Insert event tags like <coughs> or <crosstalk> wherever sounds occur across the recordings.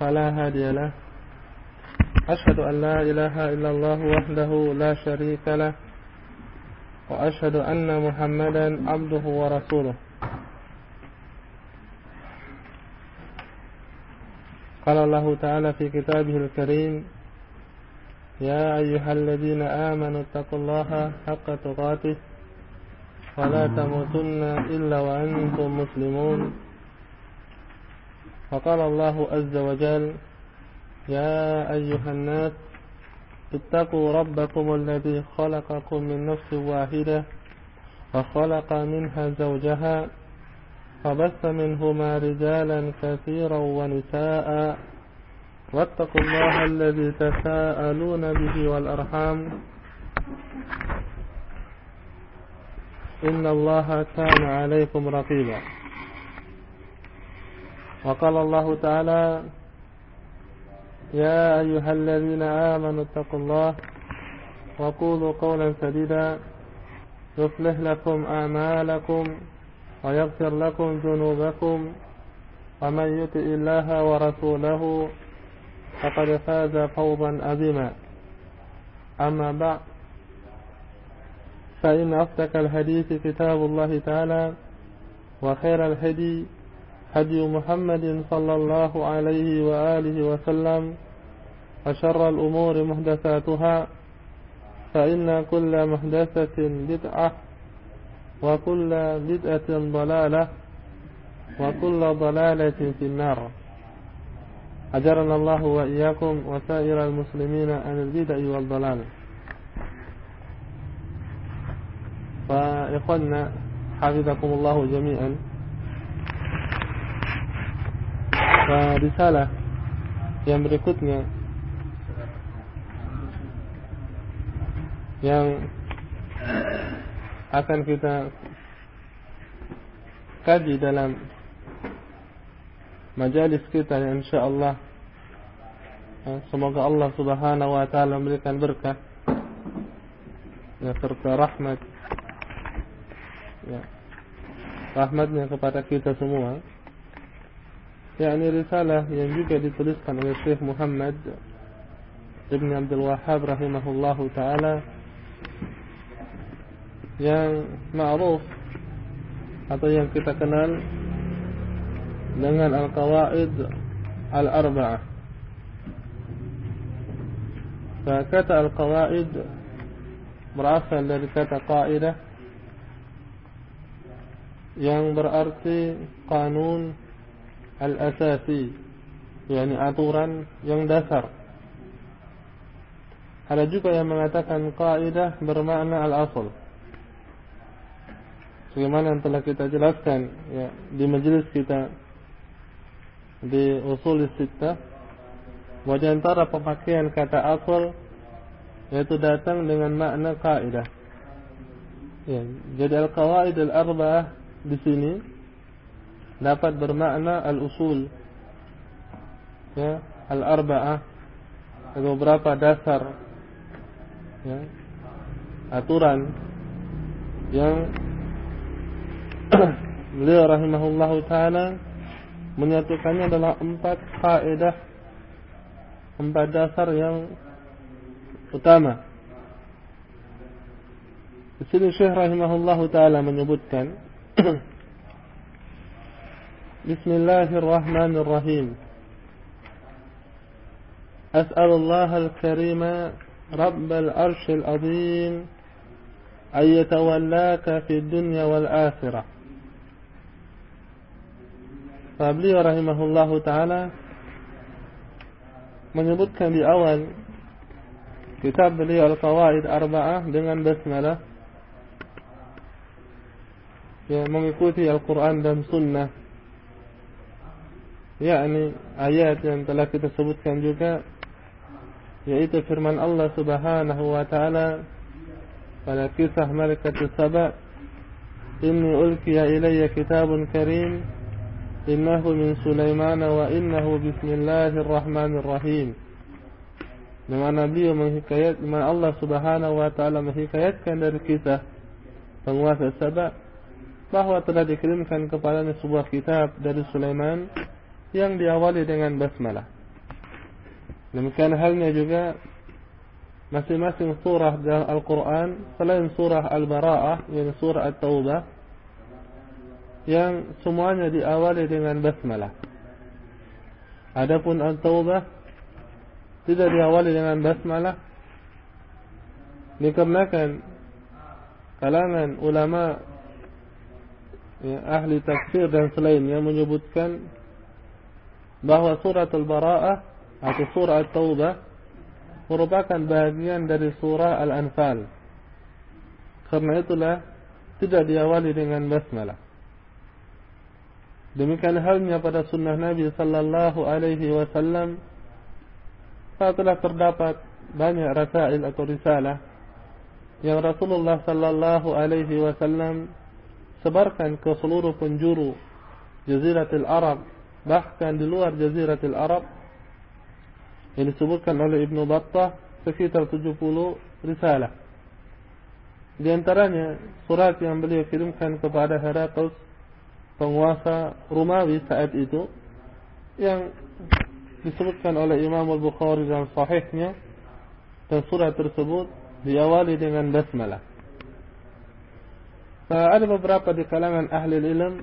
فلا هادي له. أشهد أن لا إله إلا الله وحده لا شريك له. وأشهد أن محمدا عبده ورسوله. قال الله تعالى في كتابه الكريم يا أيها الذين آمنوا اتقوا الله حق تقاته ولا تموتن إلا وأنتم مسلمون. فقال الله عز وجل يا أيها الناس اتقوا ربكم الذي خلقكم من نفس واحدة وخلق منها زوجها فبث منهما رجالا كثيرا ونساء. واتقوا الله الذي تساءلون به والأرحام. إن الله كان عليكم رقيبا. وقال الله تعالى يا أيها الذين آمنوا اتقوا الله وقولوا قولا سديدا يصلح لكم أعمالكم ويغفر لكم ذنوبكم ومن يطع الله ورسوله فقد فاز فوضا عظيما. أما بعد فإن أصدق الحديث كتاب الله تعالى وخير الهدي هدي محمد صلى الله عليه وآله وسلم وشر الأمور محدثاتها فإن كل محدثة بدعة وكل بدعة ضلالة وكل ضلالة في النار. أجرنا الله وإياكم وسائر المسلمين عن البدع والضلال. فإخوانا حفظكم الله جميعا. Risalah yang berikutnya. Yang akan kita kaji dalam majalis kita insyaallah. Semoga Allah Subhanahu wa taala memberikan berkah. Ya serta rahmat. Ya. Rahmatnya kepada kita semua yakni risalah yang juga dituliskan oleh Syekh Muhammad Ibn Abdul Wahhab rahimahullah taala yang ma'ruf atau yang kita kenal dengan al-qawaid al-arba'ah. Kata al-qawaid berasal dari kata qaidah yang berarti kanun al-asasi yakni aturan yang dasar. Ada juga yang mengatakan kaidah bermakna al-asl sebagaimana yang telah kita jelaskan ya di majelis kita di usul sittah bahwa antara pemakaian kata asal yaitu datang dengan makna kaidah ya jadi al-qawaid al-arba'ah di sini dapat bermakna al-usul. Ya al-arba'ah. Ada beberapa dasar. Ya aturan yang <clears throat> beliau rahimahullahu taala menyatukannya adalah empat kaidah empat dasar yang utama. Di sini Syekh rahimahullahu taala menyebutkan <clears throat> بسم الله الرحمن الرحيم. أسأل الله الكريم رب العرش العظيم أن يتولاك في الدنيا والآخرة. فبلي رحمه الله تعالى menyebutkan di awal kitab beliau Al-Qawaid Arba'ah dengan basmalah yang mengikuti Al-Quran dan Sunnah. Yakni ayat yang telah kita sebutkan juga yaitu firman Allah Subhanahu wa taala pada kisah malaikat Saba inni ulqiya ilayya kitabun karim innahu min Sulaiman wa innahu bismillahirrahmanirrahim. Di mana beliau menghikayat mana Allah Subhanahu wa taala menghikayatkan dari kisah penguasa Saba bahawa telah dikirimkan kepadanya sebuah kitab dari Sulaiman yang diawali dengan basmalah. Demikian halnya juga masing-masing surah dalam Al-Quran selain surah Al-Bara'ah yang surah At-Taubah yang semuanya diawali dengan basmalah. Adapun At-Taubah tidak diawali dengan basmalah dikarenakan kalangan ulama ya, ahli tafsir dan selainnya menyebutkan bahawa surat Al-Bara'ah atau surah At-Taubah merupakan bahagian dari surah Al-Anfal. Karena itulah tidak diawali dengan basmalah. Demikian halnya pada sunnah Nabi sallallahu alaihi wasallam telah terdapat banyak rasail atau risalah yang Rasulullah sallallahu alaihi wasallam sebarkan ke seluruh penjuru Jaziratul Arab bahkan di luar Jaziratul Arab yang disebutkan oleh Ibn Battah sekitar 70 risalah. Di antaranya surat yang beliau kirimkan kepada Herakles penguasa Romawi saat itu yang disebutkan oleh Imam Al-Bukhari dalam sahihnya dan surat tersebut diawali dengan basmalah. Ada beberapa di kalangan ahli ilmu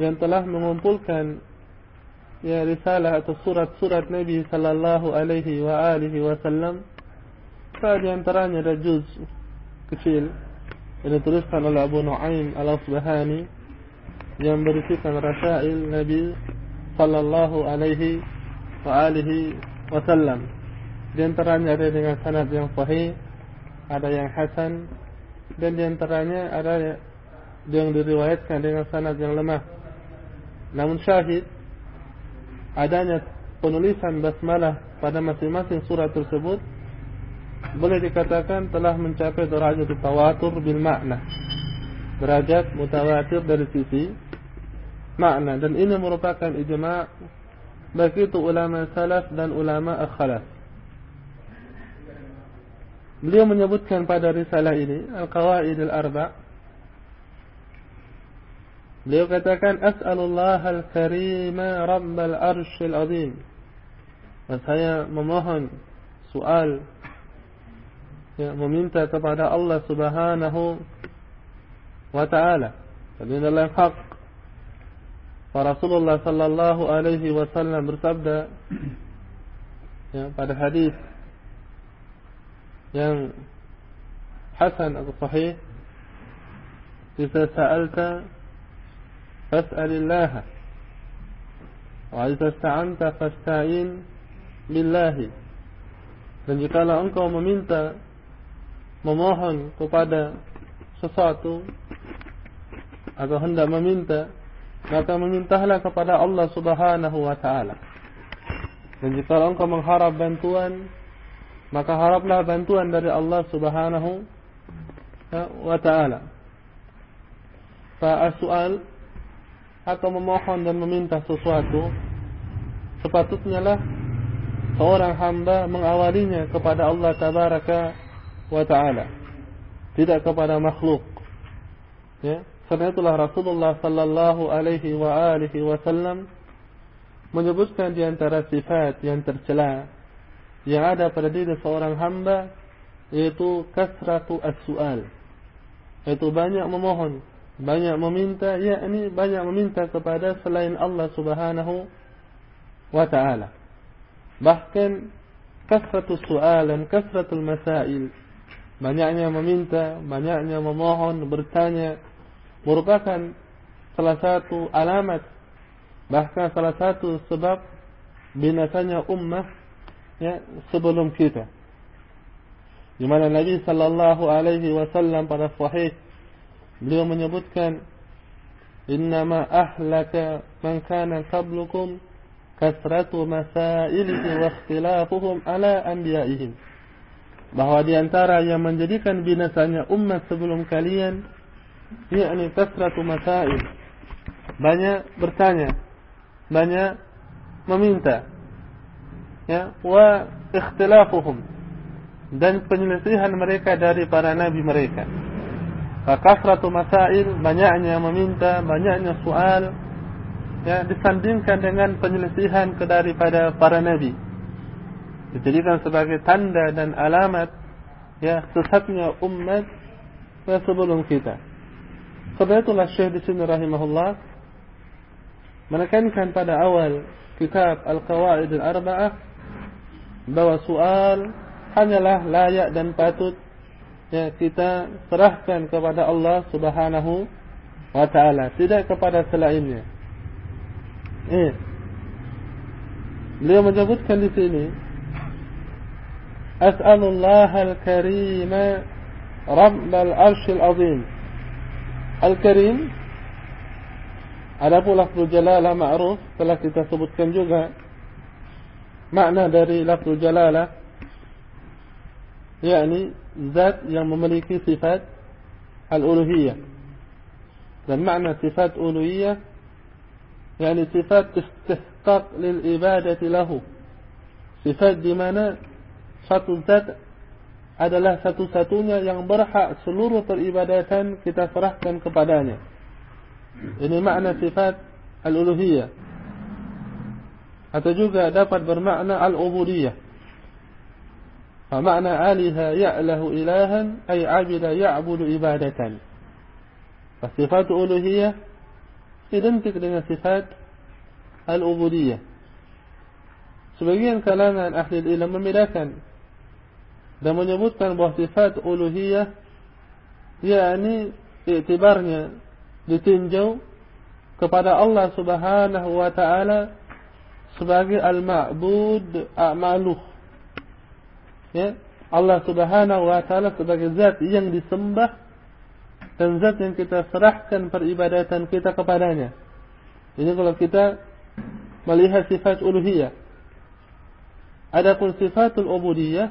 yang telah mengumpulkan ya risalah atau surat-surat Nabi sallallahu alaihi wa alihi wasallam. Di antaranya ada juz kecil yang dituliskan oleh Abu Nuaim al-Asbahani yang berisikan rasail Nabi sallallahu alaihi wa alihi wasallam. Di antaranya ada dengan sanad yang sahih ada yang hasan dan di antaranya ada yang diriwayatkan dengan sanad yang lemah. Namun syahid adanya penulisan basmalah pada masing-masing surat tersebut boleh dikatakan telah mencapai derajat tawatur bil makna. Derajat mutawatir dari sisi makna. Dan ini merupakan ijma' baik itu ulama salaf dan ulama akhalaf beliau menyebutkan pada risalah ini al-qawaid al-arba' Beliau katakan as'alullah al-karim rabbal arsyil azim. Dan saya memohon soal ya, meminta kepada Allah Subhanahu wa taala. Dan adalah hak. Rasulullah sallallahu alaihi wasallam bersabda ya, pada hadis yang hasan atau sahih jika sa'alta فاسأل الله وإذا استعنت فاستعين بالله dan jika engkau meminta memohon kepada sesuatu atau hendak meminta maka memintalah kepada Allah Subhanahu wa taala dan jika engkau mengharap bantuan maka haraplah bantuan dari Allah Subhanahu wa taala fa as'al atau memohon dan meminta sesuatu sepatutnya lah seorang hamba mengawalinya kepada Allah tabaraka wa taala tidak kepada makhluk. Ya itulah Rasulullah sallallahu alaihi wa alihi wasallam menyebutkan di antara sifat yang tercela yang ada pada diri seorang hamba yaitu kasratu as-su'al yaitu banyak memohon banyak meminta yakni banyak meminta kepada selain Allah Subhanahu wa taala. Bahkan kasratus su'al dan kasratul masail. Banyaknya meminta banyaknya memohon bertanya merupakan salah satu alamat bahkan salah satu sebab binasanya ummah ya sebelum kita. Di mana Nabi sallallahu alaihi wasallam pada sahih Beliau menyebutkan innama ahlaka man kana qablukum kasratu masailihi wa ikhtilafuhum ala anbiya'ihim. Bahwa di antara yang menjadikan binasanya umat sebelum kalian yakni kasratu masail. Banyak bertanya banyak meminta ya wa ikhtilafuhum dan penyelesaian mereka dari para nabi mereka kasratu masail banyaknya meminta banyaknya soal ya disandingkan dengan penyelesaian daripada para nabi. Dijadikan sebagai tanda dan alamat ya sesatnya umat sebelum kita. Itulah Syekh di sini rahimahullah menekankan pada awal kitab Al-Qawaid Al-Arba'ah bahawa soal hanyalah layak dan patut ya kita serahkan kepada Allah Subhanahu wa taala. Tidak kepada selainnya. Eh. Beliau menyebutkan di sini As'alullah al-karim Rabb al-arsh al-azim Al-karim Ada pun lafzul jalalah ma'ruf Telah kita sebutkan juga. Makna dari lafzul jalalah yakni zat yang memiliki sifat al-uluhiyah. Dan makna sifat uluhiyah yakni sifat istihqaq lil ibadati lahu. Sifat di mana satu zat adalah satu-satunya yang berhak seluruh peribadatan kita serahkan kepadanya. Ini makna sifat al-uluhiyah. Atau juga dapat bermakna al-ubudiyah. Makna aliha ya'lahu ilahan ay abida ya'budu ibadatan. Sifat uluhiyah identik dengan sifat al-ubudiyah. Sebagian kalangan ahli ilmu membedakan dan menyebutkan bahawa sifat uluhiyah yakni iktibarnya ditinjau kepada Allah Subhanahu wa taala sebagai al-ma'bud a'maluh. Ya, Allah Subhanahu wa taala sebagai zat yang disembah dan zat yang kita serahkan peribadatan kita kepadanya. Ini kalau kita melihat sifat uluhiyah. Adapun sifatul ubudiyah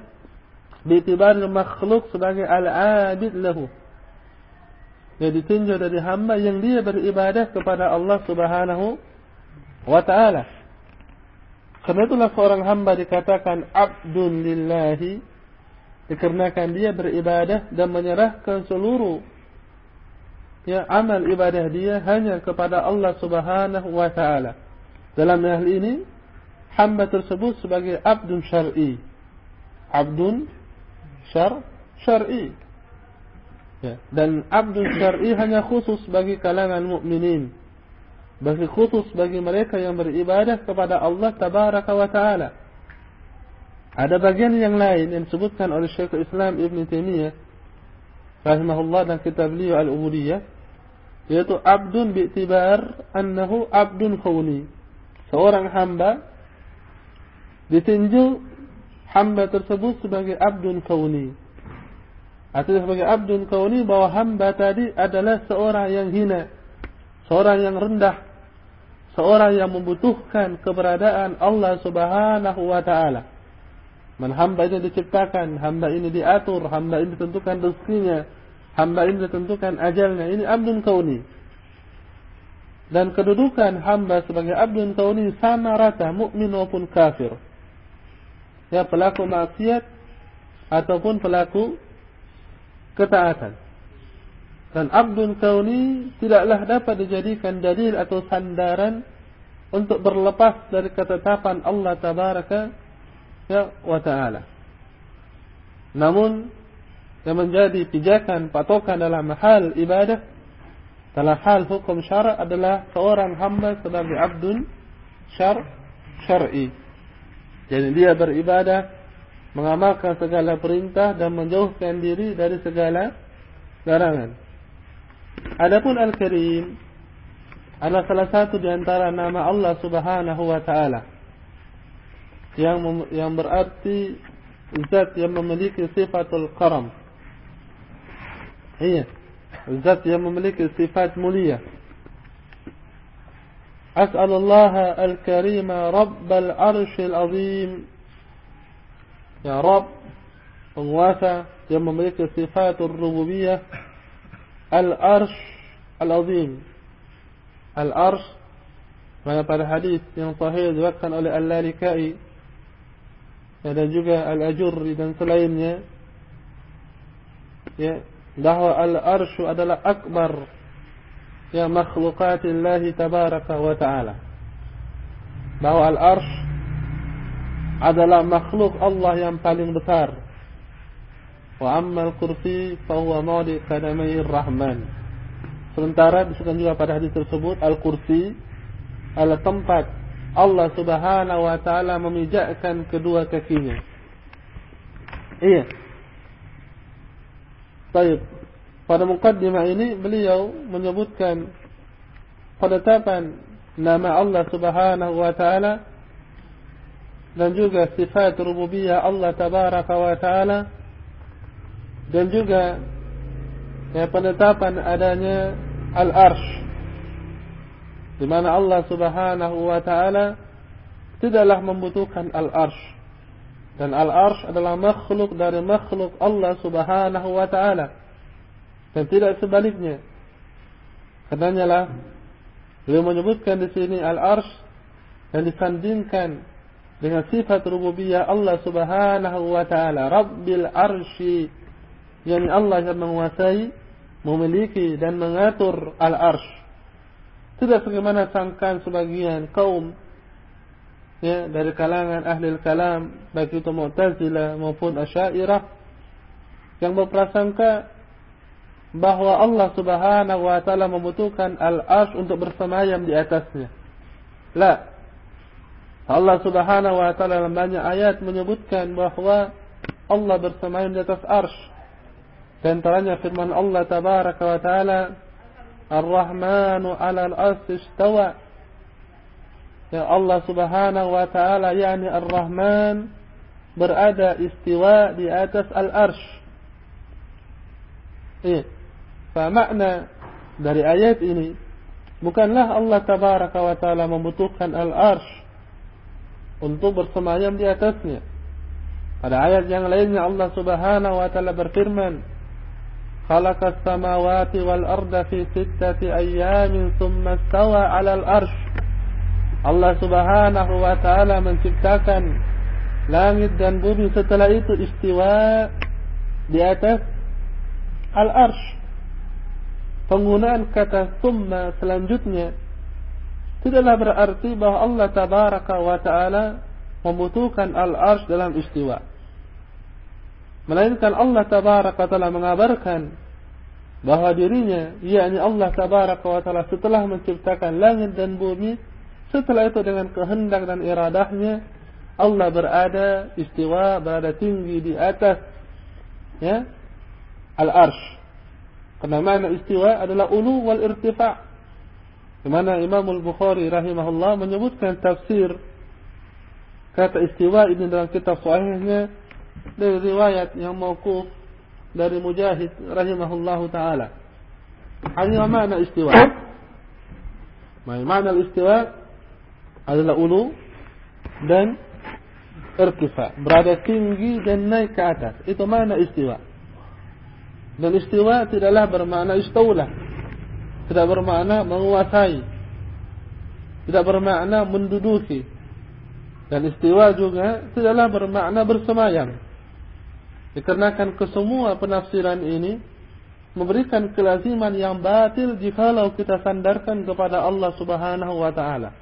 biitibar makhluk sebagai al-abid lahu. Yang ditinjau dari hamba yang dia beribadah kepada Allah Subhanahu wa taala. Karena itulah seorang hamba dikatakan abdun lillahi dikarenakan dia beribadah dan menyerahkan seluruh ya amal ibadah dia hanya kepada Allah Subhanahu wa taala. Dalam hal ini hamba tersebut sebagai abdun syar'i. Abdun syar syar'i. Ya, dan abdun syar'i hanya khusus bagi kalangan mukminin. Bagi khusus bagi mereka yang beribadah kepada Allah Tabaraka wa taala. Ada bagian yang lain yang disebutkan oleh Syekh Islam Ibn Taimiyah rahimahullah dan kitab beliau Al-Ubudiyah yaitu abdun bi'tibar annahu abdun khawni seorang hamba ditinjau hamba tersebut sebagai abdun khawni artinya sebagai abdun khawni bahwa hamba tadi adalah seorang yang hina seorang yang rendah seorang yang membutuhkan keberadaan Allah subhanahu wa ta'ala Man hamba ini diciptakan, hamba ini diatur, hamba ini ditentukan rezekinya, hamba ini ditentukan ajalnya. Ini abdun kauni. Dan kedudukan hamba sebagai abdun kauni sama rata mukmin maupun kafir. Ya pelaku maksiat ataupun pelaku ketaatan. Dan abdun kauni tidaklah dapat dijadikan dalil atau sandaran untuk berlepas dari ketetapan Allah tabaraka ya wa taala. Namun yang menjadi pijakan patokan dalam hal ibadah dalam hal hukum syara adalah seorang hamba sebagai abdun syar syar'i. Jadi dia beribadah mengamalkan segala perintah dan menjauhkan diri dari segala larangan. Adapun Al-Karim adalah salah satu di antara nama Allah Subhanahu wa taala. Yang yang berarti zat yang memiliki sifatul karam. Iya. Zat yang memiliki sifat mulia. أسأل الله الكريم رب العرش العظيم يا رب penguasa yang memiliki sifat rububiyah al-arsh al-azim al-arsh mana pada hadis yang sahih diriwayatkan oleh al-lalikai dan juga al-ajurri dan selainnya ya bahawa al-arsh adalah akbar ya makhluqatillah tabaraka wa taala bahawa al-arsh adalah makhluk Allah yang paling besar al-kursi fa huwa mawdi qadamai rahman. Sementara disebutkan juga pada hadis tersebut al-kursi adalah tempat Allah Subhanahu wa taala memijakkan kedua kakinya. Iya. Baik. Pada mukaddimah ini beliau menyebutkan penetapan nama Allah Subhanahu wa taala dan juga sifat rububiyah Allah tabaraka wa taala dan juga ya penetapan adanya al-arsh. Di mana Allah Subhanahu wa taala tidaklah membutuhkan al-arsh. Dan al-arsh adalah makhluk dari makhluk Allah Subhanahu wa taala. Dan tidak sebaliknya. Karenanya lah beliau menyebutkan di sini al-arsh yang disandingkan dengan sifat rububiyah Allah Subhanahu wa taala, Rabbil Arsy, yang Allah yang menguasai, memiliki dan mengatur al-arsh. Tidak sebagaimana sangkaan sebagian kaum ya dari kalangan ahli kalam baik itu Mu'tazilah maupun Asy'ariyah yang berprasangka bahawa Allah Subhanahu wa taala membutuhkan al-arsy untuk bersemayam di atasnya. La. Allah Subhanahu wa taala dalam banyak ayat menyebutkan bahawa Allah bersemayam di atas arsy. Dan antaranya firman Allah tabaraka wa taala Ar-Rahmanu 'ala al-'arsy istawa. Ya Allah Subhanahu wa taala yakni Ar-Rahman berada istiwa di atas al-arsy. Iya. Makna dari ayat ini bukanlah Allah tabaraka wa taala membutuhkan al-arsh untuk bersemayam di atasnya. Pada ayat yang lainnya Allah Subhanahu wa taala berfirman, "Khalaqas samawati wal arda fi sittati ayyamin thumma istawa 'alal arsh." Allah Subhanahu wa taala menciptakan langit dan bumi setelah itu istiwa di atas al-arsh penggunaan kata summa selanjutnya tidaklah berarti bahawa Allah tabaraka wa taala membutuhkan al-arsh dalam istiwa melainkan Allah tabaraka taala mengabarkan bahawa dirinya yakni Allah tabaraka wa taala setelah menciptakan langit dan bumi setelah itu dengan kehendak dan iradahnya Allah berada istiwa berada tinggi di atas ya al-arsh. Karena makna istiwa adalah ulu wal irtifa' Di mana Imam Al-Bukhari rahimahullah menyebutkan tafsir kata istiwa ini dalam kitab sahihnya dari riwayat yang mauquf dari Mujahid rahimahullahu taala. Hanya makna istiwa. Makna istiwa adalah ulu dan irtifa, berada tinggi dan naik ke atas. Itu makna istiwa. Dan istiwa tidaklah bermakna istaulah. Tidak bermakna menguasai. Tidak bermakna menduduki. Dan istiwa juga tidaklah bermakna bersemayam. Dikarenakan kesemua penafsiran ini memberikan kelaziman yang batil jikalau kita sandarkan kepada Allah Subhanahu wa taala.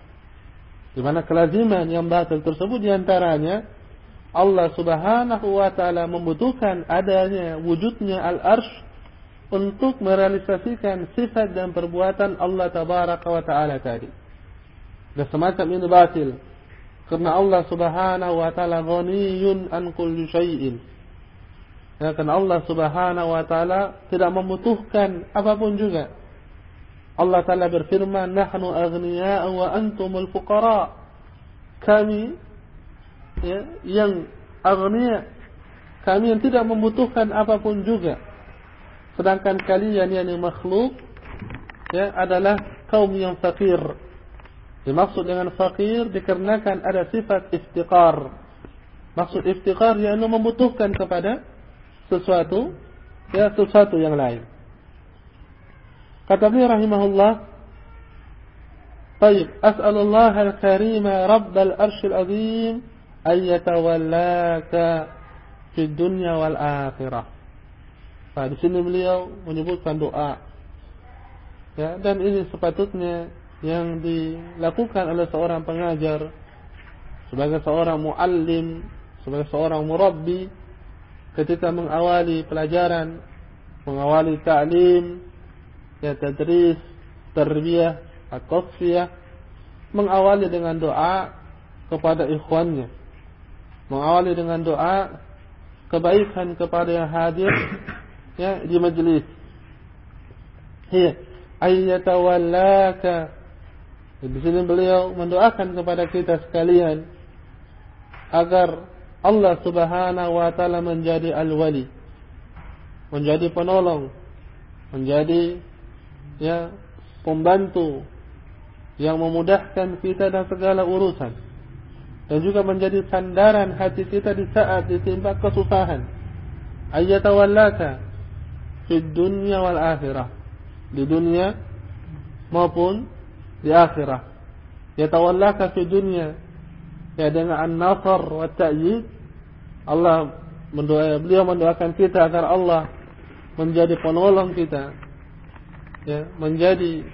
Di mana kelaziman yang batil tersebut diantaranya Allah Subhanahu wa taala membutuhkan adanya wujudnya al-arsy untuk merealisasikan sifat dan perbuatan Allah tabaraka wa taala tadi. Dan semacam ini batil. Karena Allah Subhanahu wa taala ghaniyun an kulli syai'in. Ya, karena Allah Subhanahu wa taala tidak membutuhkan apapun juga. Allah taala berfirman, "Nahnu aghniya'u wa antumul fuqara." Kami ya, yang agniya kami yang tidak membutuhkan apapun juga sedangkan kalian yang makhluk ya adalah kaum yang fakir Dimaksud dengan fakir dikarenakan ada sifat iftiqar. Maksud iftiqar yaitu membutuhkan kepada sesuatu ya sesuatu yang lain. Kata beliau rahimahullah, "Baik, as'alullah al-karim, Rabb al arsh al-azim, an yatawallaka fi dunya wal akhirah." di sini beliau menyebutkan doa. Ya, dan ini sepatutnya yang dilakukan oleh seorang pengajar sebagai seorang muallim, sebagai seorang murabbi ketika mengawali pelajaran, mengawali ta'lim, ya tadris, tarbiyah, at-tasfiyah, mengawali dengan doa kepada ikhwannya. Mengawali dengan doa kebaikan kepada yang hadir <coughs> ya di majlis. Hiya ayyatawallaka. Di sini beliau mendoakan kepada kita sekalian agar Allah Subhanahu wa taala menjadi al-wali. Menjadi penolong, menjadi ya pembantu yang memudahkan kita dan segala urusan. Dan juga menjadi sandaran hati kita di saat ditimpa kesusahan. Ayyatawallaka di dunia wal akhirah. Di dunia maupun di akhirat yatawallaka fi dunia ya dengan an-nasr wa ta'yid Allah mendoa beliau mendoakan kita agar Allah menjadi penolong kita ya menjadi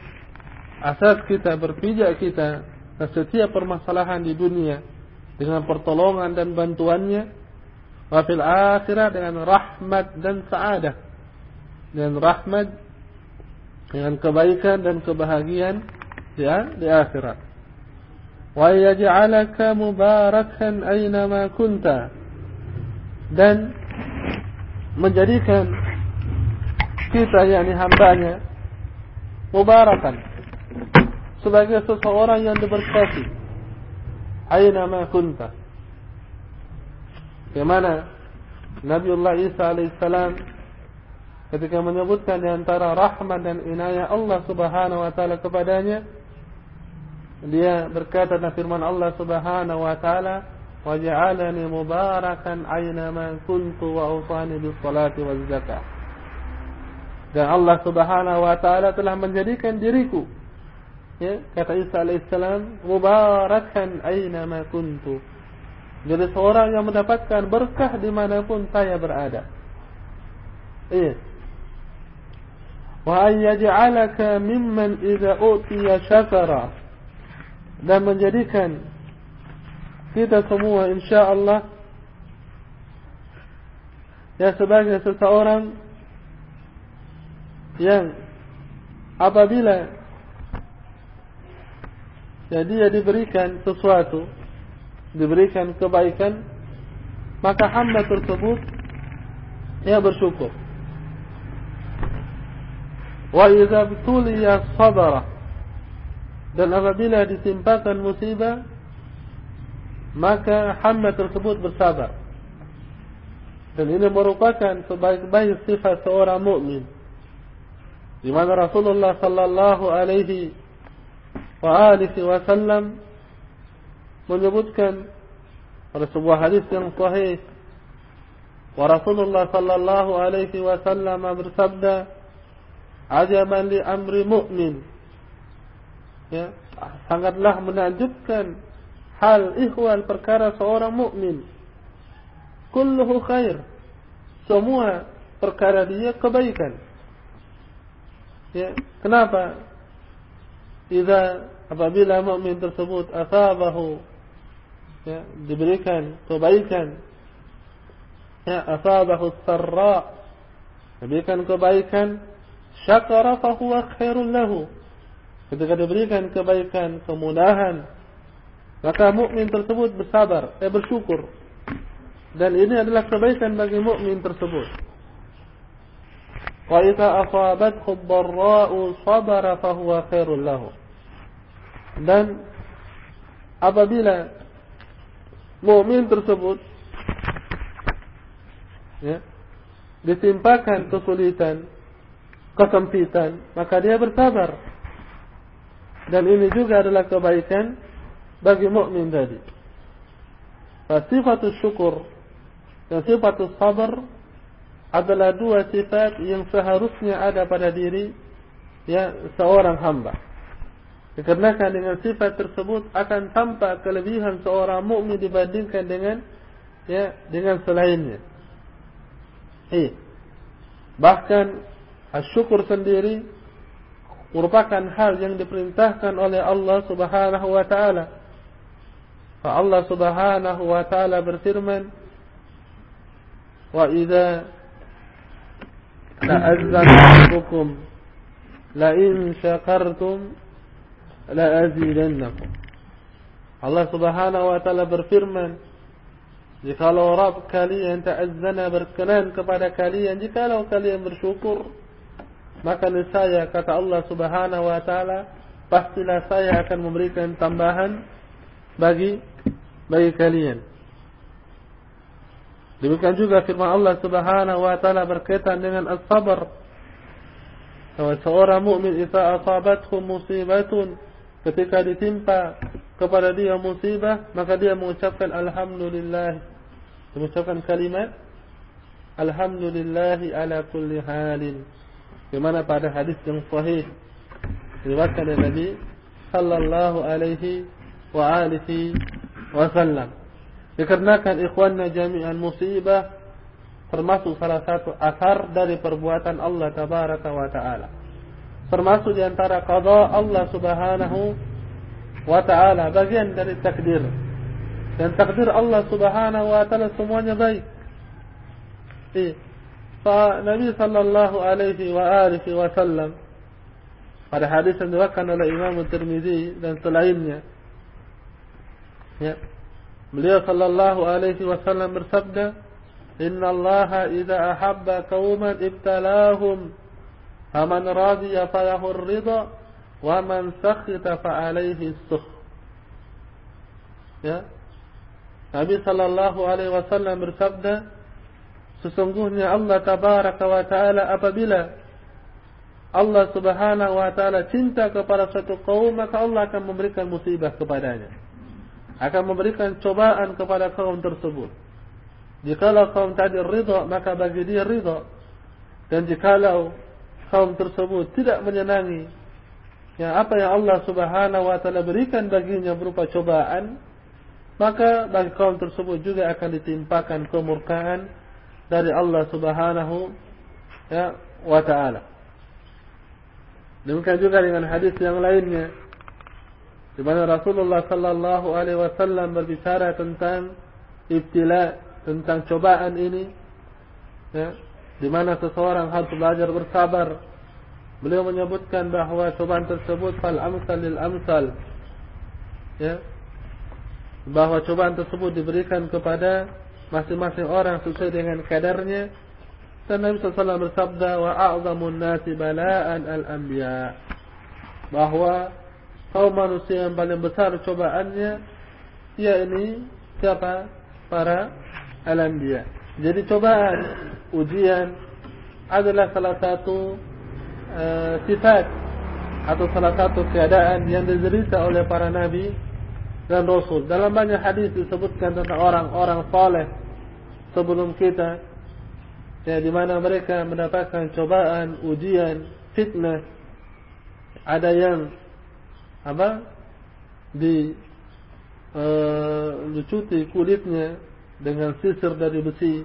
asas kita berpijak kita ke setiap permasalahan di dunia dengan pertolongan dan bantuannya. Wa fil akhirah dengan rahmat dan saadah. Dengan rahmat dengan kebaikan dan kebahagiaan di, di akhirat. Wa yaj'alaka mubarakan aina ma kunta dan menjadikan kita yakni hambanya mubarakan. Sebagai seseorang yang diberkati. Aina ma kunta. Bagaimana Nabiullah Isa alaihissalam ketika menyebutkan di antara rahmat dan inayah Allah Subhanahu wa taala kepadanya dia berkata dalam firman Allah Subhanahu wa taala kuntu wa awsani bis salati waz zakah dan Allah Subhanahu wa taala telah menjadikan diriku ya kata Isa alaihissalam mubarakan aina ma kuntu. Jadi seorang yang mendapatkan berkah di manapun saya berada. Iya. Wa ayyaj'alaka mimman idza utiya syakara. Dan menjadikan kita semua insyaallah. Ya sebagai seseorang yang apabila ya dia diberikan sesuatu diberikan kebaikan maka hamba tersebut ya bersyukur. Wa idza btuliya sabara. Dan apabila ditimpakan musibah maka hamba tersebut bersabar. Dan ini merupakan sebaik-baik sifat seorang mukmin. Di mana Rasulullah sallallahu alaihi wa alihi wasallam menyebutkan pada sebuah hadis yang sahih wa Rasulullah sallallahu alaihi wasallam bersabda ajaban li amri mu'min ya sangatlah menakjubkan hal ihwal perkara seorang mukmin kulluhu khair semua perkara dia kebaikan ya kenapa jika apabila mukmin tersebut asabahu ya diberikan kebaikan ya asabahu sarra diberikan kebaikan syakara fahuwa khairun lahu ketika diberikan kebaikan kemudahan maka mukmin tersebut bersabar eh bersyukur. Dan ini adalah kebaikan bagi mukmin tersebut. Wa idza asabathu ad-dharra'u sabara fahuwa khairun lahu. Dan apabila mukmin tersebut ya ditimpakan kesulitan kesempitan maka dia bersabar. Dan ini juga adalah kebaikan bagi mukmin tadi. Sifatul syukur dan sifatul sabar adalah dua sifat yang seharusnya ada pada diri ya seorang hamba. Dikarenakan dengan sifat tersebut akan tampak kelebihan seorang mukmin dibandingkan dengan ya dengan selainnya. Eh, bahkan syukur sendiri merupakan hal yang diperintahkan oleh Allah Subhanahu wa taala. Allah Subhanahu wa taala berfirman, "Wa idza ta'azzana rabbukum la in syakartum la azidannakum." Allah Subhanahu wa taala berfirman, "Jikalau kalian ta'azzana berkenan kepada kalian, jikalau kalian bersyukur, maka saya kata Allah Subhanahu wa taala pastilah saya akan memberikan tambahan bagi bagi kalian. Demikian juga firman Allah Subhanahu wa taala berkaitan dengan as-sabr. Bahwa seorang mukmin jika asabathu musibatun ketika ditimpa kepada dia musibah maka dia mengucapkan alhamdulillah. Mengucapkan kalimat alhamdulillah ala kulli halin. Di mana pada hadis yang sahih diriwayatkan oleh Nabi sallallahu alaihi wa alihi wasallam. Dikarenakan ikhwanna jami'an musibah termasuk salah satu asar dari perbuatan Allah tabaraka wa taala. Termasuk di antara qada Allah Subhanahu wa taala bagian dari takdir. Dan takdir Allah Subhanahu wa taala semuanya baik. Eh, Nabi sallallahu alaihi wa alihi wasallam pada hadis yang diriwayatkan oleh Imam Tirmizi dan selainnya ya beliau sallallahu alaihi wasallam bersabda inna Allah idza ahabba qauman ibtalahum faman radiya falahu ar-ridha wa man sakhita fa alaihi as-sukh ya Nabi sallallahu alaihi wasallam bersabda Sesungguhnya Allah tabaraka wa ta'ala apabila Allah subhanahu wa ta'ala cinta kepada satu kaum Maka Allah akan memberikan musibah kepadanya Akan memberikan cobaan kepada kaum tersebut. Jikalau kaum tadi ridha Maka bagi dia ridha. Dan jikalau kaum tersebut tidak menyenangi yang apa yang Allah subhanahu wa ta'ala berikan baginya berupa cobaan Maka bagi kaum tersebut juga akan ditimpakan kemurkaan dari Allah Subhanahu ya wa taala. Demikian juga dengan hadis yang lainnya di mana Rasulullah sallallahu alaihi wasallam berbicara tentang ibtila tentang cobaan ini ya di mana seseorang harus belajar bersabar. Beliau menyebutkan bahawa cobaan tersebut fal amsal lil amsal. Ya. Bahawa cobaan tersebut diberikan kepada masing-masing orang sesuai dengan kadarnya dan Nabi SAW bersabda wa a'zamun nasi bala'an al-anbiya bahawa kaum manusia yang paling besar cobaannya yakni siapa? Para al-anbiya. Jadi cobaan ujian adalah salah satu uh, sifat atau salah satu keadaan yang diderita oleh para nabi dan rasul. Dalam banyak hadis disebutkan tentang orang-orang saleh sebelum kita ya di mana mereka mendapatkan cobaan, ujian, fitnah. Ada yang apa? Di uh, dicuti kulitnya dengan sisir dari besi.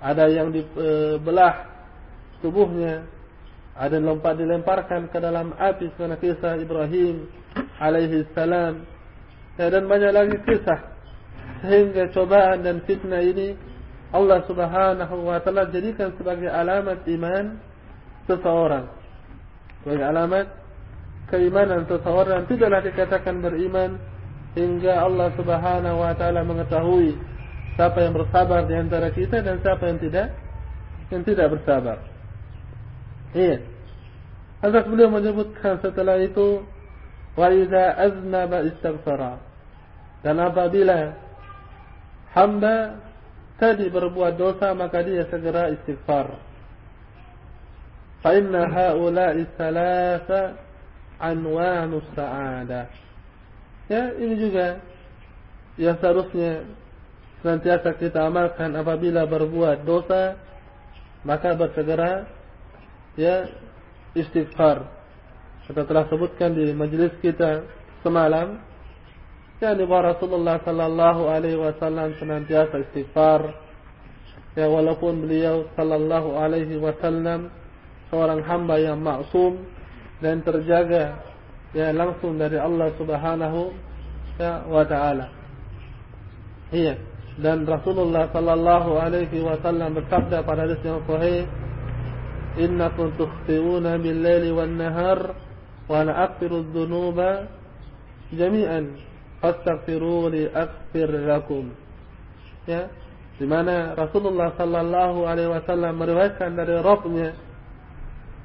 Ada yang dibelah uh, tubuhnya. Ada yang lompat dilemparkan ke dalam api seperti kisah Ibrahim alaihi salam. Ya, dan banyak lagi kisah. Sehingga cobaan dan fitnah ini Allah Subhanahu wa taala jadikan sebagai alamat iman seseorang. Sebagai alamat keimanan seseorang tidaklah dikatakan beriman hingga Allah Subhanahu wa taala mengetahui siapa yang bersabar di antara kita dan siapa yang tidak yang tidak bersabar. Iya. Hadis beliau menyebutkan setelah itu wa idza aznaba istaghfara. Dan apabila hamba tadi berbuat dosa maka dia segera istighfar. Fa inna haula'i thalatha anwanus sa'adah. Ya, ini juga yang seharusnya senantiasa kita amalkan apabila berbuat dosa maka bersegera ya istighfar kita telah sebutkan di majlis kita semalam ya ni Rasulullah sallallahu alaihi wasallam senantiasa istighfar ya walaupun beliau sallallahu alaihi wasallam seorang hamba yang maksum dan terjaga ya langsung dari Allah Subhanahu wa taala iya dan Rasulullah sallallahu alaihi wasallam bersabda pada hadis yang sahih innakum tukhti'una bil laili wan nahar wa ana aghfiru dhunuba jami'an fastaghfiru li aghfir lakum ya di mana Rasulullah sallallahu alaihi wasallam meriwayatkan dari Rabbnya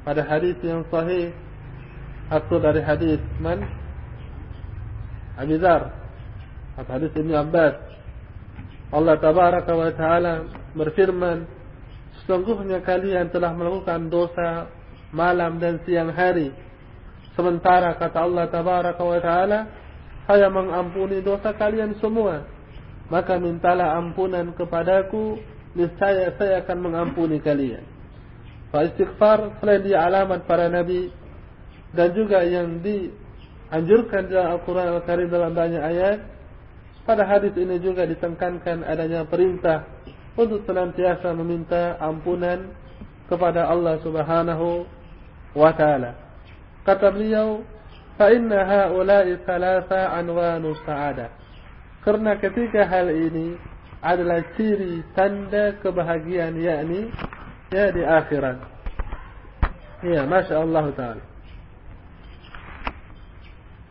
pada hadis yang sahih atau dari hadis man Abi Dzar atau hadis Ibnu Abbas. Allah tabaraka wa taala berfirman sesungguhnya kalian telah melakukan dosa malam dan siang hari. Sementara kata Allah tabaraka wa taala saya mengampuni dosa kalian semua. Maka mintalah ampunan kepadaku niscaya saya akan mengampuni kalian. Fa istighfar selain dia alamat para nabi dan juga yang dianjurkan dalam Al-Quran Al-Karim dalam banyak ayat pada hadis ini juga ditekankan adanya perintah untuk senantiasa meminta ampunan kepada Allah Subhanahu wa taala. Kata beliau, "Fa inna haula'i thalatha anwanu sa'adah." Karena ketiga hal ini adalah ciri tanda kebahagiaan yakni ya di akhirat. Ya, masya-Allah taala.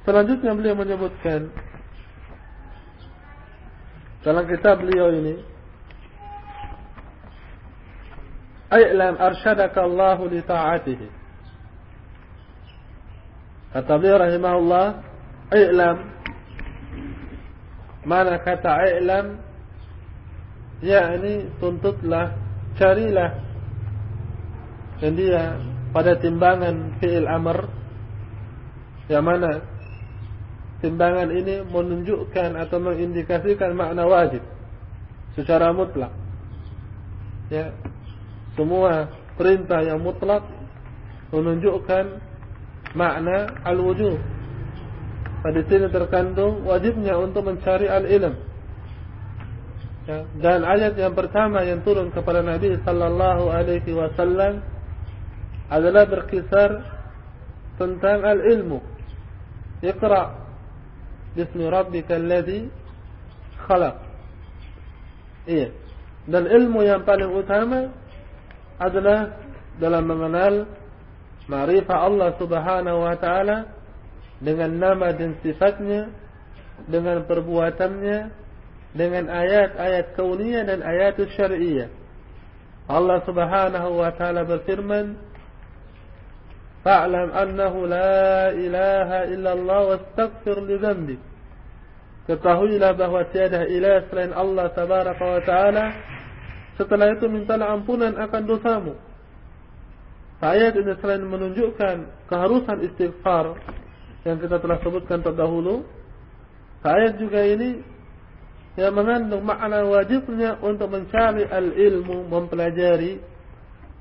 Selanjutnya beliau menyebutkan dalam kitab beliau ini A'lam arsyadaka Allah li ta'atihi. Kata beliau rahimahullah A'lam. Mana kata a'lam yakni tuntutlah carilah dan dia pada timbangan fi'il amr. Yang mana timbangan ini menunjukkan atau mengindikasikan makna wajib secara mutlak. Ya, semua perintah yang mutlak menunjukkan makna al-wujub. Pada sini terkandung wajibnya untuk mencari al-ilm. Ya, dan ayat yang pertama yang turun kepada Nabi sallallahu alaihi wasallam adalah berkisar tentang al-ilmu. Iqra' Bismi Rabbika Alladhi Khalaq. Iya. Dan ilmu yang paling utama Adalah Dalam mengenal Ma'rifah Allah subhanahu wa ta'ala Dengan nama dan sifatnya Dengan perbuatannya Dengan ayat-ayat kauniyah dan ayat syari'iyah Allah subhanahu wa ta'ala berfirman Fa'lam annahu la ilaha illallah wastaghfir li dhanbi. Ketahuilah bahawa tiada ilah selain Allah tabaraka wa taala. Setelah itu mintalah ampunan akan dosamu. Ayat ini selain menunjukkan keharusan istighfar yang kita telah sebutkan terdahulu, ayat juga ini yang mengandung makna wajibnya untuk mencari al-ilmu, mempelajari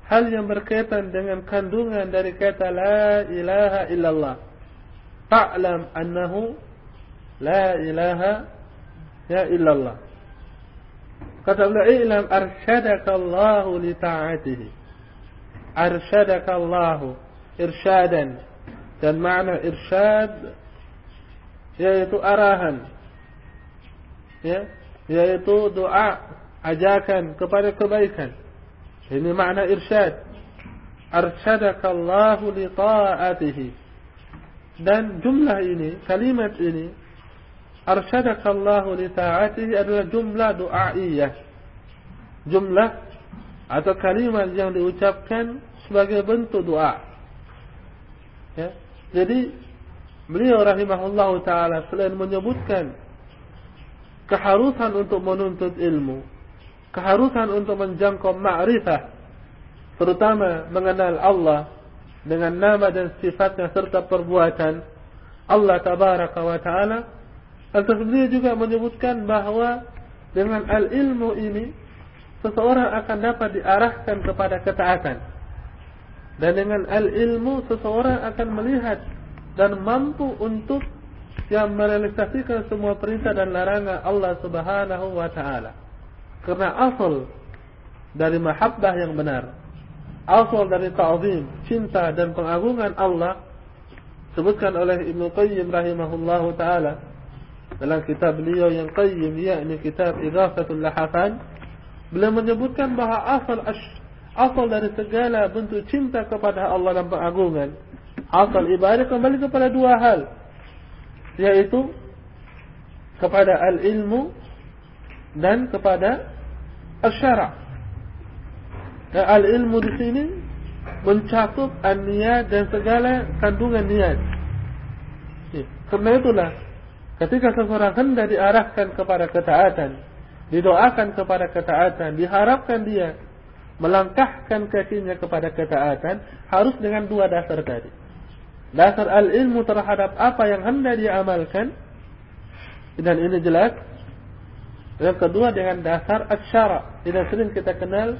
hal yang berkaitan dengan kandungan dari kata la ilaha illallah. Fa'lam annahu la ilaha ya illallah. Kata beliau i'lam arsyadaka Allah li ta'atihi. Arsyadaka Allah irsyadan. Dan makna irsyad yaitu arahan. Ya yaitu doa ajakan kepada kebaikan ini makna irsyad. Arsyadaka Allah li ta'atihi. Dan jumlah ini, kalimat ini, arsyadaka Allah li ta'atihi adalah jumlah doaiyah. Jumlah atau kalimat yang diucapkan sebagai bentuk doa. Ya. Jadi beliau rahimahullah taala selain menyebutkan keharusan untuk menuntut ilmu, keharusan untuk menjangkau ma'rifah terutama mengenal Allah dengan nama dan sifatnya serta perbuatan Allah tabaraka wa taala Atas beliau juga menyebutkan bahawa dengan al-ilmu ini seseorang akan dapat diarahkan kepada ketaatan. Dan dengan al-ilmu seseorang akan melihat dan mampu untuk yang merealisasikan semua perintah dan larangan Allah Subhanahu wa taala. Karena asal dari mahabbah yang benar, asal dari ta'zim, cinta dan pengagungan Allah sebutkan oleh Ibnu Qayyim rahimahullahu taala dalam kitab beliau yang qayyim yakni kitab Ighafatul Lahafan beliau menyebutkan bahawa asal asal dari segala bentuk cinta kepada Allah dan pengagungan asal ibadah kembali kepada dua hal yaitu kepada al-ilmu dan kepada al-syara' dan al-ilmu di sini mencakup an-niyat dan segala kandungan niat kerana itulah Ketika seseorang hendak diarahkan kepada ketaatan, didoakan kepada ketaatan, diharapkan dia melangkahkan kakinya kepada ketaatan, harus dengan dua dasar tadi. Dasar al-ilmu terhadap apa yang hendak dia amalkan, dan ini jelas. Yang kedua dengan dasar asyara, tidak sering kita kenal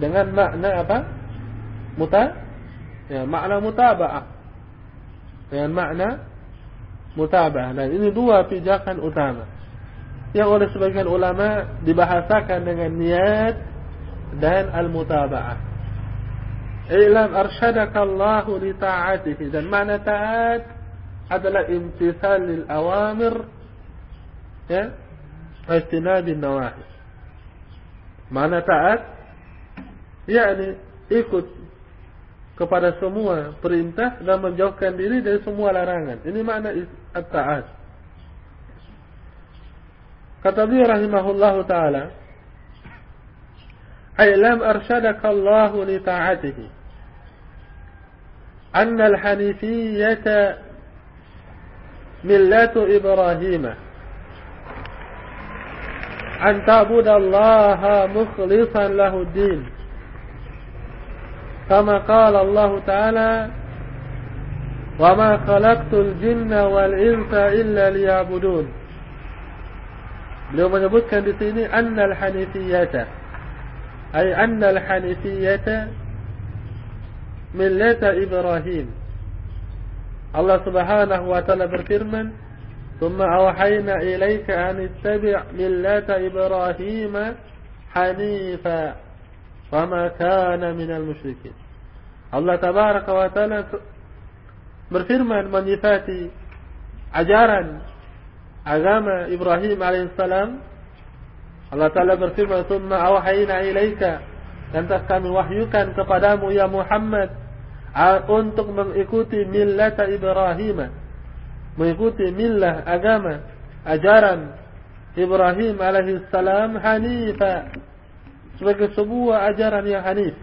dengan makna apa? Muta, ya, makna mutaba'ah. Dengan makna mutabah dan ini dua pijakan utama. Yang oleh sebagian ulama dibahasakan dengan niat dan al-mutaba'ah. Ilam arsyadaka Allah li ta'atihi. Dan makna ta'at adalah imtithal lil awamir. Ya istinab nawahi makna ta'at yakni ikut kepada semua perintah dan menjauhkan diri dari semua larangan. Ini makna at-ta'at. Kata dia rahimahullahu ta'ala, Ay lam arsyadaka Allah li ta'atihi. Anna al-hanifiyyata millatu Ibrahim antabudallaha mukhlishan lahuddin kama qala Allah taala wa ma khalaqtul jinna wal insa illa liyabudun beliau menyebutkan di sini annal hanifiyata ay annal hanifiyata millata ibrahim Allah subhanahu wa taala berfirman thumma awhayna ilayka an ittabi' millata Ibrahim hanifa Wama kana minal musyrikin. Allah tabaraka wa ta'ala berfirman menyifati ajaran agama Ibrahim alaihissalam. Allah Ta'ala berfirman, Thumma awhayna ilaika. Lantas kami wahyukan kepadamu ya Muhammad untuk mengikuti millata Ibrahim. Mengikuti millah agama, ajaran Ibrahim alaihissalam hanifah sebagai sebuah ajaran yang hanif.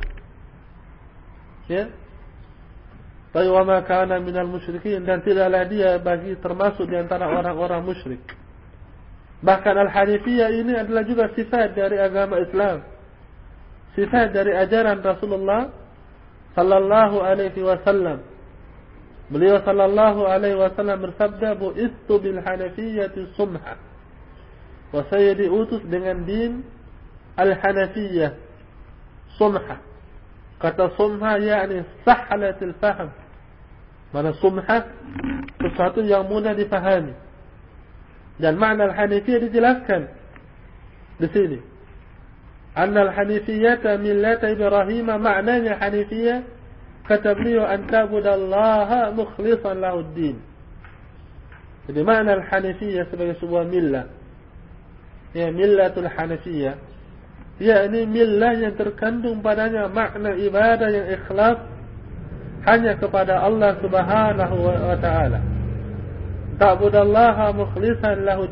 Ya. Tapi wa ma kana minal musyrikin dan tidaklah dia bagi termasuk di antara orang-orang musyrik. Bahkan al-hanifiyah ini adalah juga sifat dari agama Islam. Sifat dari ajaran Rasulullah sallallahu alaihi wasallam. Beliau sallallahu alaihi wasallam bersabda bu istu bil hanafiyyati sumha. Wa saya diutus dengan din Al-Hanafiyah Sumha Kata Sumha yakni Sahalatil faham Mana Sumha Sesuatu yang mudah difahami Dan makna Al-Hanafiyah dijelaskan Di sini Anna Al-Hanifiyata Millata Ibrahim Maknanya Hanifiyah Kata beliau Antabudallaha Mukhlisan lahuddin Jadi makna Al-Hanifiyah Sebagai sebuah millah Ya millatul Hanifiyah yakni millah yang terkandung padanya makna ibadah yang ikhlas hanya kepada Allah Subhanahu wa taala. Ta'budallaha mukhlishan lahu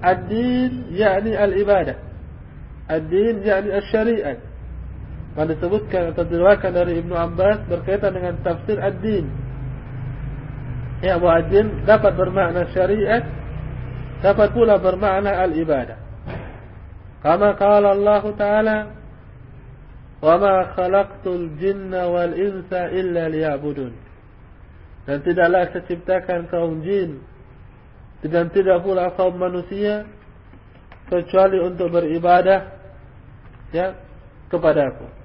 ad-din. Yakni al-ibadah. Ad-din yakni asy-syariat. Mana disebutkan atau diriwayatkan dari Ibnu Abbas berkaitan dengan tafsir ad-din. Ya, bahwa ad-din dapat bermakna syariat, dapat pula bermakna al-ibadah. Kama qala Allah Ta'ala wa ma khalaqtul jinna wal insa illa liya'budun dan tidaklah saya ciptakan kaum jin dan tidak pula kaum manusia kecuali untuk beribadah ya kepada aku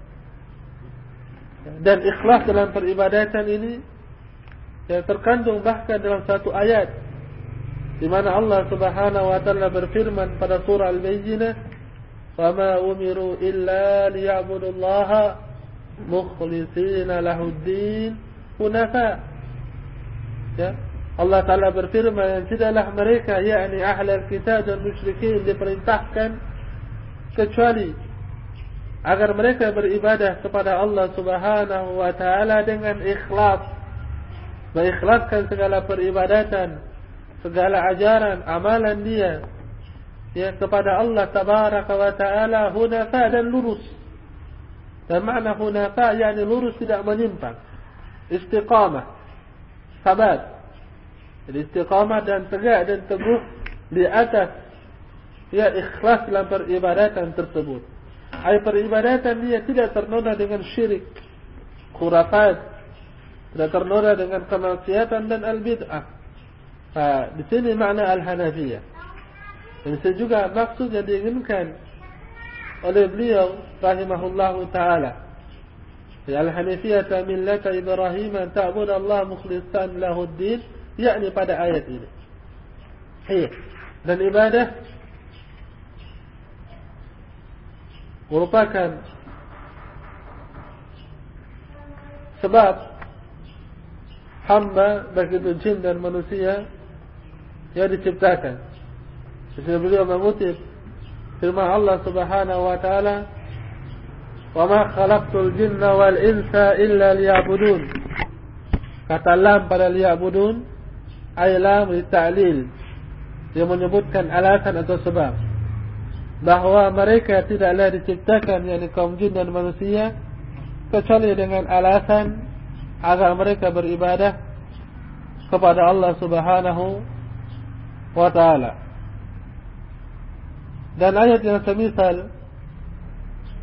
dan ikhlas dalam peribadatan ini yang terkandung bahkan dalam satu ayat di mana Allah Subhanahu wa taala berfirman pada surah Al-Bayyinah, "Wa ma umiru illa liya'budu Allah mukhlishina lahud-din hunafa." Ya. Allah Taala berfirman yang tidaklah mereka yakni ahli kitab dan musyrikin diperintahkan kecuali agar mereka beribadah kepada Allah Subhanahu wa taala dengan ikhlas mengikhlaskan segala peribadatan segala ajaran amalan dia ya kepada Allah tabaraka wa taala hunafa dan lurus. Dan makna hunafa yakni lurus tidak menyimpang. Istiqamah. Sabat. Istiqamah dan tegak dan teguh di atas ya ikhlas dalam peribadatan tersebut. Ai peribadatan dia tidak ternoda dengan syirik, khurafat, tidak ternoda dengan kemaksiatan dan al-bid'ah. Ha, di sini makna al-hanafiyah. Dan itu juga maksud yang diinginkan oleh beliau rahimahullahu taala. Ya al-hanifiyah millata Ibrahim ta'bud Allah mukhlishan lahu ad-din yakni pada ayat ini. Iya. Dan ibadah merupakan sebab hamba bagi jin dan manusia yang diciptakan Sesuai beliau mengutip firman Allah Subhanahu wa taala, "Wa ma khalaqtul jinna wal insa illa liya'budun." Kata lam pada liya'budun ay lam li ta'lil. Dia menyebutkan alasan atau sebab bahawa mereka tidaklah diciptakan yakni kaum jin dan manusia kecuali dengan alasan agar mereka beribadah kepada Allah Subhanahu wa taala. Dan ayat yang semisal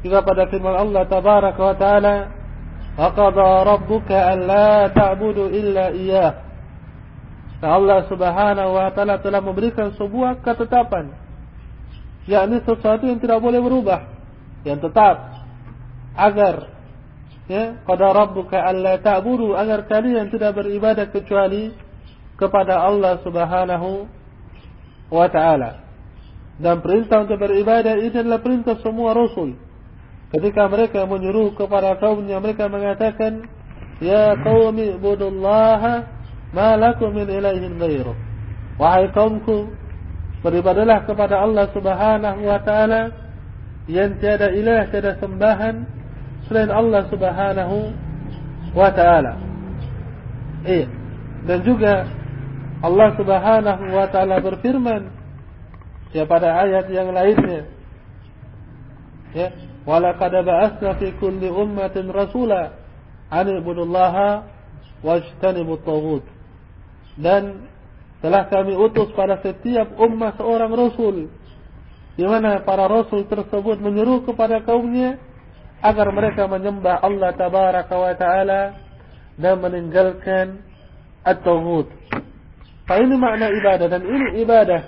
juga pada firman Allah tabaraka wa taala aqada rabbuka alla ta'budu illa dan Allah subhanahu wa taala telah memberikan sebuah ketetapan yakni sesuatu yang tidak boleh berubah yang tetap agar ya qada rabbuka alla ta'budu agar kalian tidak beribadah kecuali kepada Allah subhanahu wa taala dan perintah untuk beribadah ini adalah perintah semua rasul. Ketika mereka menyuruh kepada kaumnya mereka mengatakan ya qaumi ibudullaha ma lakum min ilahin ghairu. Wahai kaumku beribadahlah kepada Allah Subhanahu wa taala. Yang tiada ilah tiada sembahan selain Allah Subhanahu wa taala. Eh dan juga Allah Subhanahu wa taala berfirman ya pada ayat yang lainnya. Ya. Wala qad ba'athna fi kulli ummatin rasula an ibudullaha wajtanibut taghut dan telah kami utus pada setiap ummah seorang rasul di mana para rasul tersebut menyeru kepada kaumnya agar mereka menyembah Allah tabaraka wa taala dan meninggalkan at-taghut. Fa ini makna ibadah dan ini ibadah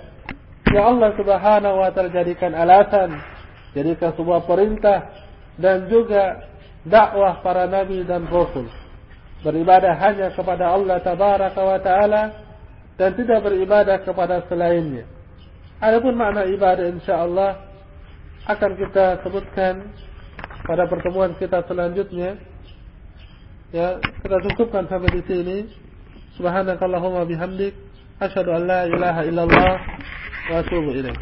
Ya Allah subhanahu wa ta'ala jadikan alasan Jadikan sebuah perintah Dan juga dakwah para nabi dan rasul Beribadah hanya kepada Allah tabaraka wa ta'ala dan tidak beribadah kepada selainnya. Adapun makna ibadah insyaallah akan kita sebutkan pada pertemuan kita selanjutnya. Ya, kita cukupkan sampai di sini. Subhanakallahumma bihamdik asyhadu an la ilaha illallah wa atubu ilaik.